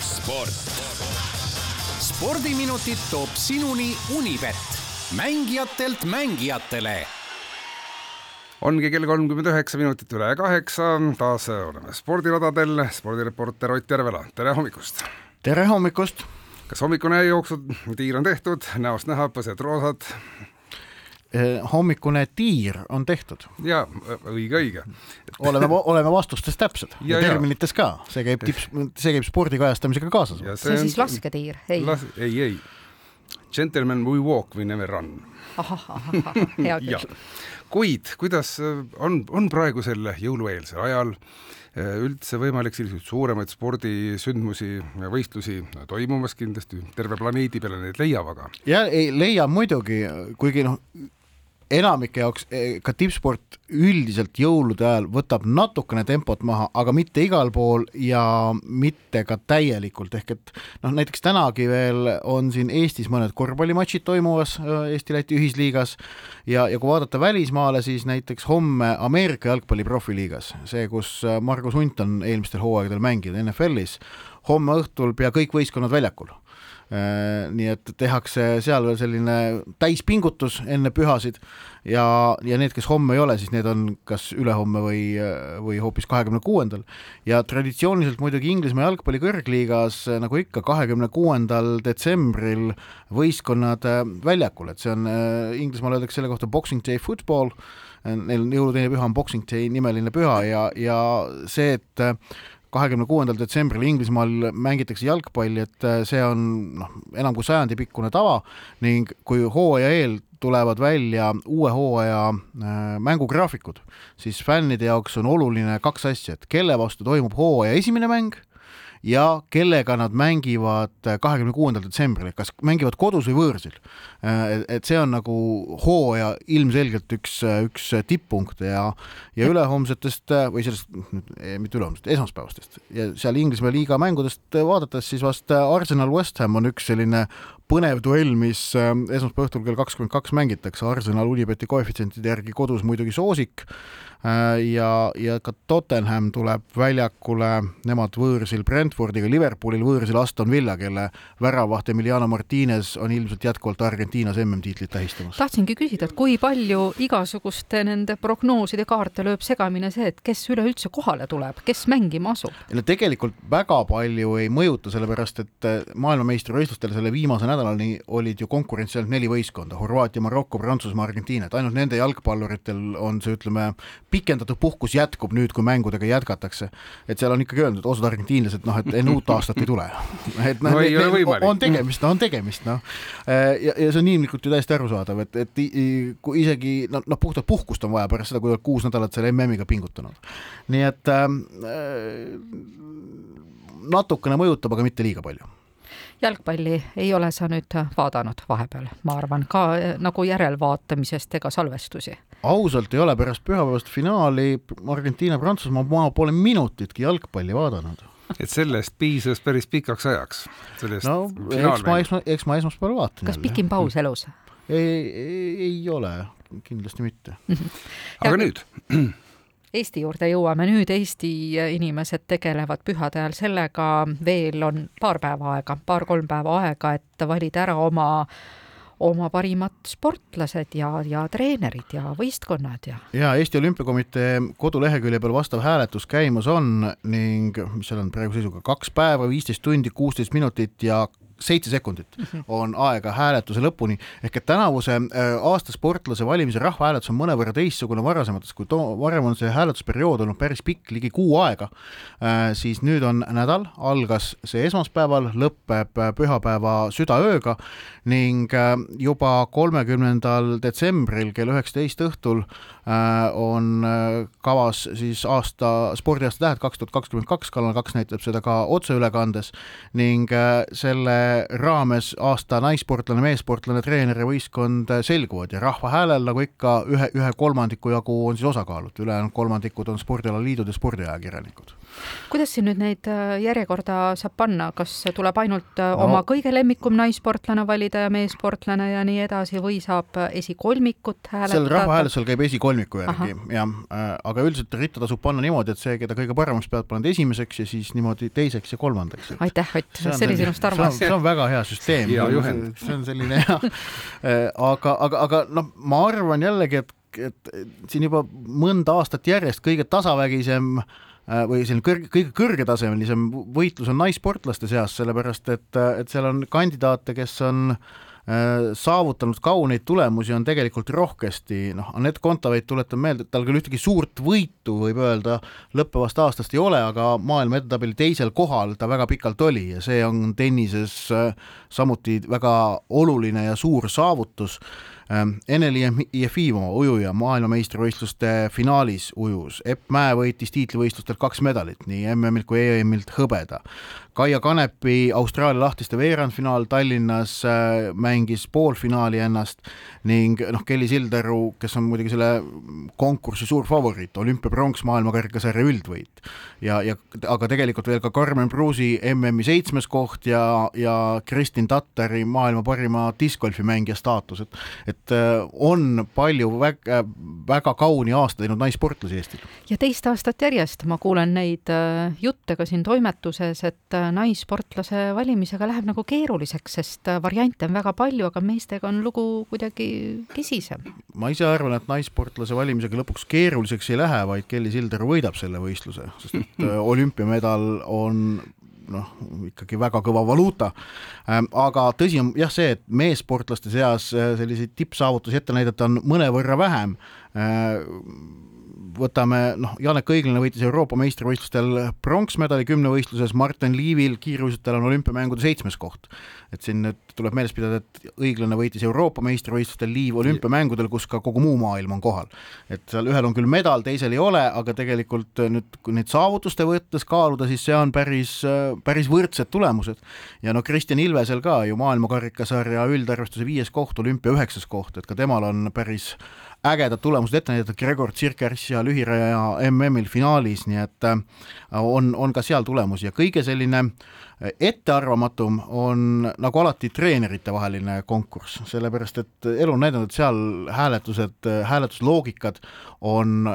sport. spordiminutid toob sinuni Unibet, mängijatelt mängijatele ongi kell kolmkümmend üheksa minutit üle kaheksa, taas oleme spordiradadel, spordireporter Ott Järvela, tere hommikust! tere hommikust! kas hommikune jooksutiir on tehtud, näost näha, põsed roosad? Eh, hommikune tiir on tehtud. ja õige, õige. oleme, oleme vastustes täpsed ja, ja terminites ka, see käib tips, see käib spordi kajastamisega kaasas. see, see on siis lasketiir, ei las,? ei, ei. Gentlemen we walk, we never run. ahah, ahah, hea küll kuid kuidas äh, on, on praegusel jõulueelsel ajal äh, üldse võimalik selliseid suuremaid spordisündmusi ja võistlusi toimumas kindlasti, terve planeedi peale neid leiab, aga. ja ei leia muidugi, kuigi noh, enamike jaoks eh, ka tippsport üldiselt jõulude ajal võtab natukene tempot maha, aga mitte igal pool ja mitte ka täielikult, ehk et noh, näiteks tänagi veel on siin Eestis mõned korvpallimatšid toimumas äh, Eesti-Läti ühisliigas. Ja, ja kui vaadata välismaale, siis näiteks homme Ameerika jalgpalli profiliigas, see, kus äh, Margus Hunt on eelmistel hooaegadel mänginud NFL-is, homme õhtul pea kõik võistkonnad väljakul nii et tehakse seal veel selline täispingutus enne pühasid ja, ja need, kes homme ei ole, siis need on kas ülehomme või, või hoopis kahekümne kuuendal. ja traditsiooniliselt muidugi Inglismaa jalgpalli kõrgliigas nagu ikka, kahekümne kuuendal detsembril võistkonnad äh, väljakul, et see on, äh, Inglismaal öeldakse selle kohta Boxing Day football, neil jõuluteine püha on Boxing Day nimeline püha ja, ja see, et kahekümne kuuendal detsembril Inglismaal mängitakse jalgpalli, et äh, see on noh, enam kui sajandi pikkune tava ning kui hooaja eel tulevad välja uue hooaja äh, mängugraafikud, siis fännide jaoks on oluline kaks asja, et kelle vastu toimub hooaja esimene mäng ja kellega nad mängivad kahekümne kuuendal detsembril, kas mängivad kodus või võõrsil. et see on nagu hooaja ilmselgelt üks, üks tipppunkte ja, ja ülehomsetest või sellest, mitte ülehomsest, esmaspäevastest ja seal Inglismaa liiga mängudest vaadates siis vast Arsenal West Ham on üks selline põnev duell, mis esmaspäeva õhtul kell kakskümmend kaks mängitakse, Arsenal Unibeti koefitsientide järgi kodus muidugi soosik Äh, ja, ja ka Tottenham tuleb väljakule, nemad võõrsil Brentfordiga, Liverpoolil võõrsil Aston Villa, kelle väravaht Emiliano Martinez on ilmselt jätkuvalt Argentiinas MM-tiitlit tähistamas. tahtsingi küsida, et kui palju igasuguste nende prognooside kaarte lööb segamini see, et kes üleüldse kohale tuleb, kes mängima asub? tegelikult väga palju ei mõjuta, sellepärast et äh, maailmameistrivõistlustel selle viimase nädalani olid ju konkurentsi ainult neli võistkonda, Horvaatia, Maroko, Prantsusmaa, Argentiina, et ainult nende jalgpalluritel on see, ütleme, pikendatud puhkus jätkub nüüd, kui mängudega jätkatakse. et seal on ikkagi öeldud, osad argentiinlased, noh, et enne uut aastat ei tule. et noh, on tegemist, on tegemist, noh. ja, ja see on inimlikult ju täiesti arusaadav, et, et kui isegi noh, noh, puhtalt puhkust on vaja pärast seda, kui oled kuus nädalat selle MM-iga pingutanud. nii et äh, natukene mõjutab, aga mitte liiga palju jalgpalli ei ole sa nüüd vaadanud vahepeal, ma arvan, ka eh, nagu järelvaatamisest ega salvestusi? ausalt ei ole, pärast pühapäevast finaali Argentiina-Prantsusmaa ma pole minutitki jalgpalli vaadanud et sellest piisas päris pikaks ajaks. no eks ma, eks ma, eks ma esmaspäeval vaatan. kas pikim paus elus? ei, ei, ei ole, kindlasti mitte aga nüüd Eesti juurde jõuame nüüd, Eesti inimesed tegelevad pühade ajal sellega, veel on paar päeva aega, paar-kolm päeva aega, et valida ära oma oma parimad sportlased ja, ja treenerid ja võistkonnad ja. ja Eesti Olümpiakomitee kodulehekülje peal vastav hääletus käimas on ning seal on praeguse seisuga kaks päeva, viisteist tundi, kuusteist minutit ja seitse sekundit mhm. on aega hääletuse lõpuni, ehk et tänavuse äh, aasta sportlase valimise rahvahääletus on mõnevõrra teistsugune varasematest, kui too, varem on see hääletusperiood olnud päris pikk, ligi kuu aega, äh, siis nüüd on nädal, algas see esmaspäeval, lõpeb äh, pühapäeva südaööga ning juba kolmekümnendal detsembril kell üheksateist õhtul on kavas siis aasta, spordiaasta tähed kaks tuhat kakskümmend kaks, Kanal kaks näitab seda ka otseülekandes. Ning selle raames aasta naissportlane, meessportlane, treener ja võistkond selguvad. Ja rahvahäälel, nagu ikka, ühe, ühe kolmandiku jagu on siis osakaalud, ülejäänud kolmandikud on spordialaliidud ja spordiajakirjanikud kuidas siin nüüd neid äh, järjekorda saab panna, kas tuleb ainult no. oma kõige lemmikum naissportlane valida ja meessportlane ja nii edasi või saab esikolmikut hääletada? seal rahvahääletusel käib esikolmiku järgi jah, aga üldiselt ritta tasub panna niimoodi, et see, keda kõige paremaks pead, paned esimeseks ja siis niimoodi teiseks ja kolmandaks. aitäh, Ott, see oli sinust armas. see on väga hea süsteem. see on selline hea aga, aga, aga noh, ma arvan jällegi, et et siin juba mõnda aastat järjest kõige tasavägisem äh, või selline kõrge, kõige kõrgetasemelisem võitlus on naissportlaste seas, sellepärast et, et seal on kandidaate, kes on äh, saavutanud kauneid tulemusi on tegelikult rohkesti, noh, Anett Kontaveit, tuletan meelde, et tal küll ühtegi suurt võitu, võib öelda, lõppevast aastast ei ole, aga maailma edetabeli teisel kohal ta väga pikalt oli ja see on tennises äh, samuti väga oluline ja suur saavutus Eneli Jefimova, ujuja, maailmameistrivõistluste finaalis ujus, Epp Mäe võitis tiitlivõistlustel kaks medalit, nii MM-ilt kui EM-ilt hõbeda. Kaia Kanepi Austraalia lahtiste veerandfinaal Tallinnas äh, mängis poolfinaali ennast ning noh, Kelly Sildaru, kes on muidugi selle konkursi suur favoriit, olümpiapronks maailmakarikasarja üldvõit. ja, ja aga tegelikult veel ka Carmen Pruusi MM-i seitsmes koht ja, ja Kristin Tattari maailma parima diskgolfi mängija staatus, et et äh, on palju väga, väga kauni aasta teinud naissportlasi Eestil. ja teist aastat järjest ma kuulen neid äh, jutte ka siin toimetuses, et naissportlase valimisega läheb nagu keeruliseks, sest variante on väga palju, aga meestega on lugu kuidagi kesisem. ma ise arvan, et naissportlase valimisega lõpuks keeruliseks ei lähe, vaid Kelly Silder võidab selle võistluse, sest et äh, olümpiamedal on noh, ikkagi väga kõva valuuta. Ähm, aga tõsi on jah see, et meessportlaste seas äh, selliseid tippsaavutusi ette näidata on mõnevõrra vähem äh, võtame noh, Janek Õiglane võitis Euroopa meistrivõistlustel pronksmedali kümnevõistluses, Martin Liivil kiiruisutajal on olümpiamängude seitsmes koht. et siin nüüd tuleb meeles pidada, et Õiglane võitis Euroopa meistrivõistlustel, Liiv olümpiamängudel, kus ka kogu muu maailm on kohal. et seal ühel on küll medal, teisel ei ole, aga tegelikult nüüd, kui neid saavutuste võttes kaaluda, siis see on päris, päris võrdsed tulemused. ja no Kristjan Ilvesel ka ju maailmakarikasarja üldarvestuse viies koht, olümpia üheksas koht, et ka temal on päris ägedad tulemused ette näidatud, Gregor Tsirkers ja lühiraja MM-il finaalis, nii et äh, on, on ka seal tulemusi. Ja kõige selline äh, ettearvamatum on nagu alati treeneritevaheline konkurss, sellepärast et elu on näidanud, et seal hääletused, hääletusloogikad on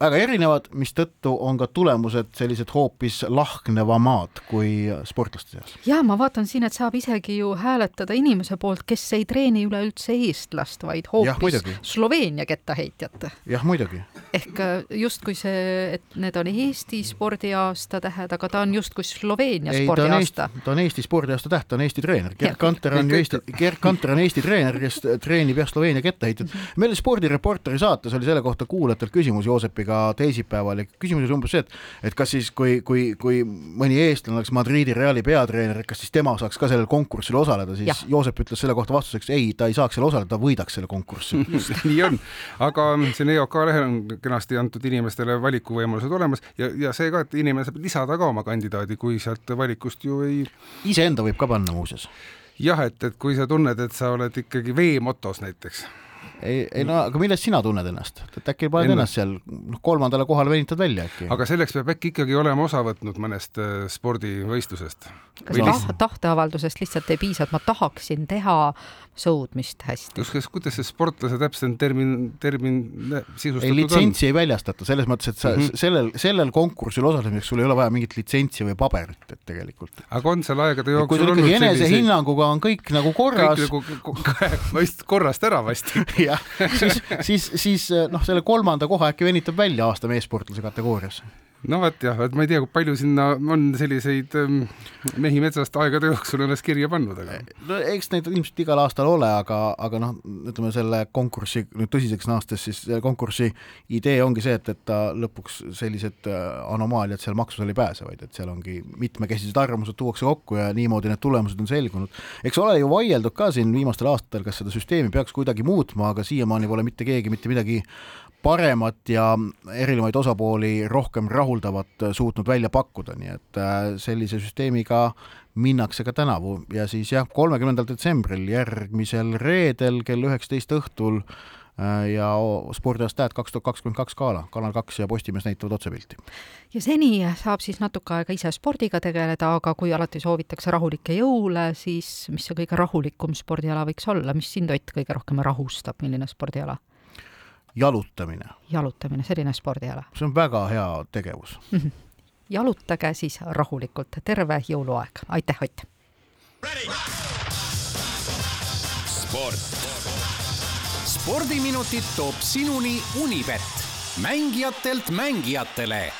väga erinevad, mistõttu on ka tulemused sellised hoopis lahknevamad kui sportlaste seas. ja ma vaatan siin, et saab isegi ju hääletada inimese poolt, kes ei treeni üleüldse eestlast, vaid hoopis Sloveenia kettaheitjat. jah, muidugi. Ehk äh, justkui see, et need on Eesti spordiaasta tähed, aga ta on justkui Sloveenia ei, spordiaasta. ta on Eesti spordiaasta täht, ta on Eesti treener, Gerd Kanter on ju Eesti, Gerd Kanter on Eesti treener, kes treenib jah, Sloveenia kettaheitjat. meil spordireporteri saates oli selle kohta kuulajatelt küsimus Joosepiga ka teisipäeval ja küsimus oli umbes see, et et kas siis, kui, kui, kui mõni eestlane oleks Madridi Reali peatreener, kas siis tema saaks ka sellel konkursil osaleda, siis ja. Joosep ütles selle kohta vastuseks ei, ta ei saaks seal osaleda, ta võidaks selle konkurssi nii on, aga siin EOK lehel on kenasti antud inimestele valikuvõimalused olemas ja, ja see ka, et inimene saab lisada ka oma kandidaadi, kui sealt valikust ju ei iseenda võib ka panna muuseas jah, et, et kui sa tunned, et sa oled ikkagi veemotos näiteks ei, ei no aga millest sina tunned ennast, et äkki paned ennast seal noh, kolmandale kohale venitad välja äkki? aga selleks peab äkki ikkagi olema osa võtnud mõnest äh, spordivõistlusest. kas taht, tahteavaldusest lihtsalt ei piisa, et ma tahaksin teha sõudmist hästi? kas, kuidas see sportlase täpselt termin, termin sisustatud ei, litsentsi on? ei väljastata, selles mõttes, et sa mm -hmm. sellel, sellel konkursil osalemiseks sul ei ole vaja mingit litsentsi või paberit, et tegelikult. aga on seal aegade jooksul kui sul ikkagi enesehinnanguga on kõik nagu korras. kõik nagu korrast ära vasti jah, siis, siis, siis noh, selle kolmanda koha äkki venitab välja aasta meessportlase kategoorias no vot jah, et ma ei tea, kui palju sinna on selliseid ähm, mehi metsast aegade jooksul ennast kirja pannud, aga. no eks neid ilmselt igal aastal ole, aga, aga noh, ütleme selle konkursi nüüd tõsiseks naastes, siis konkursi idee ongi see, et, et ta lõpuks sellised äh, anomaaliad seal maksusel ei pääse, vaid et seal ongi mitmekesised arvamused tuuakse kokku ja niimoodi need tulemused on selgunud. eks ole ju vaieldud ka siin viimastel aastatel, kas seda süsteemi peaks kuidagi muutma, aga siiamaani pole mitte keegi mitte midagi paremat ja erinevaid osapooli rohkem rahuldavat suutnud välja pakkuda, nii et äh, sellise süsteemiga minnakse ka tänavu ja siis jah, kolmekümnendal detsembril, järgmisel reedel kell üheksateist õhtul Äh, ja spordiaasta stat kaks tuhat kakskümmend kaks gala, Kanal kaks ja Postimees näitavad otsepilti. ja seni saab siis natuke aega ise spordiga tegeleda, aga kui alati soovitakse rahulikke jõule, siis mis see kõige rahulikum spordiala võiks olla, mis sind, Ott, kõige rohkem rahustab, milline spordiala? Jalutamine. jalutamine, selline spordiala? see on väga hea tegevus mm. -hmm. jalutage siis rahulikult, terve jõuluaeg, aitäh, Ott! sport spordiminutid toob sinuni Unibet, mängijatelt mängijatele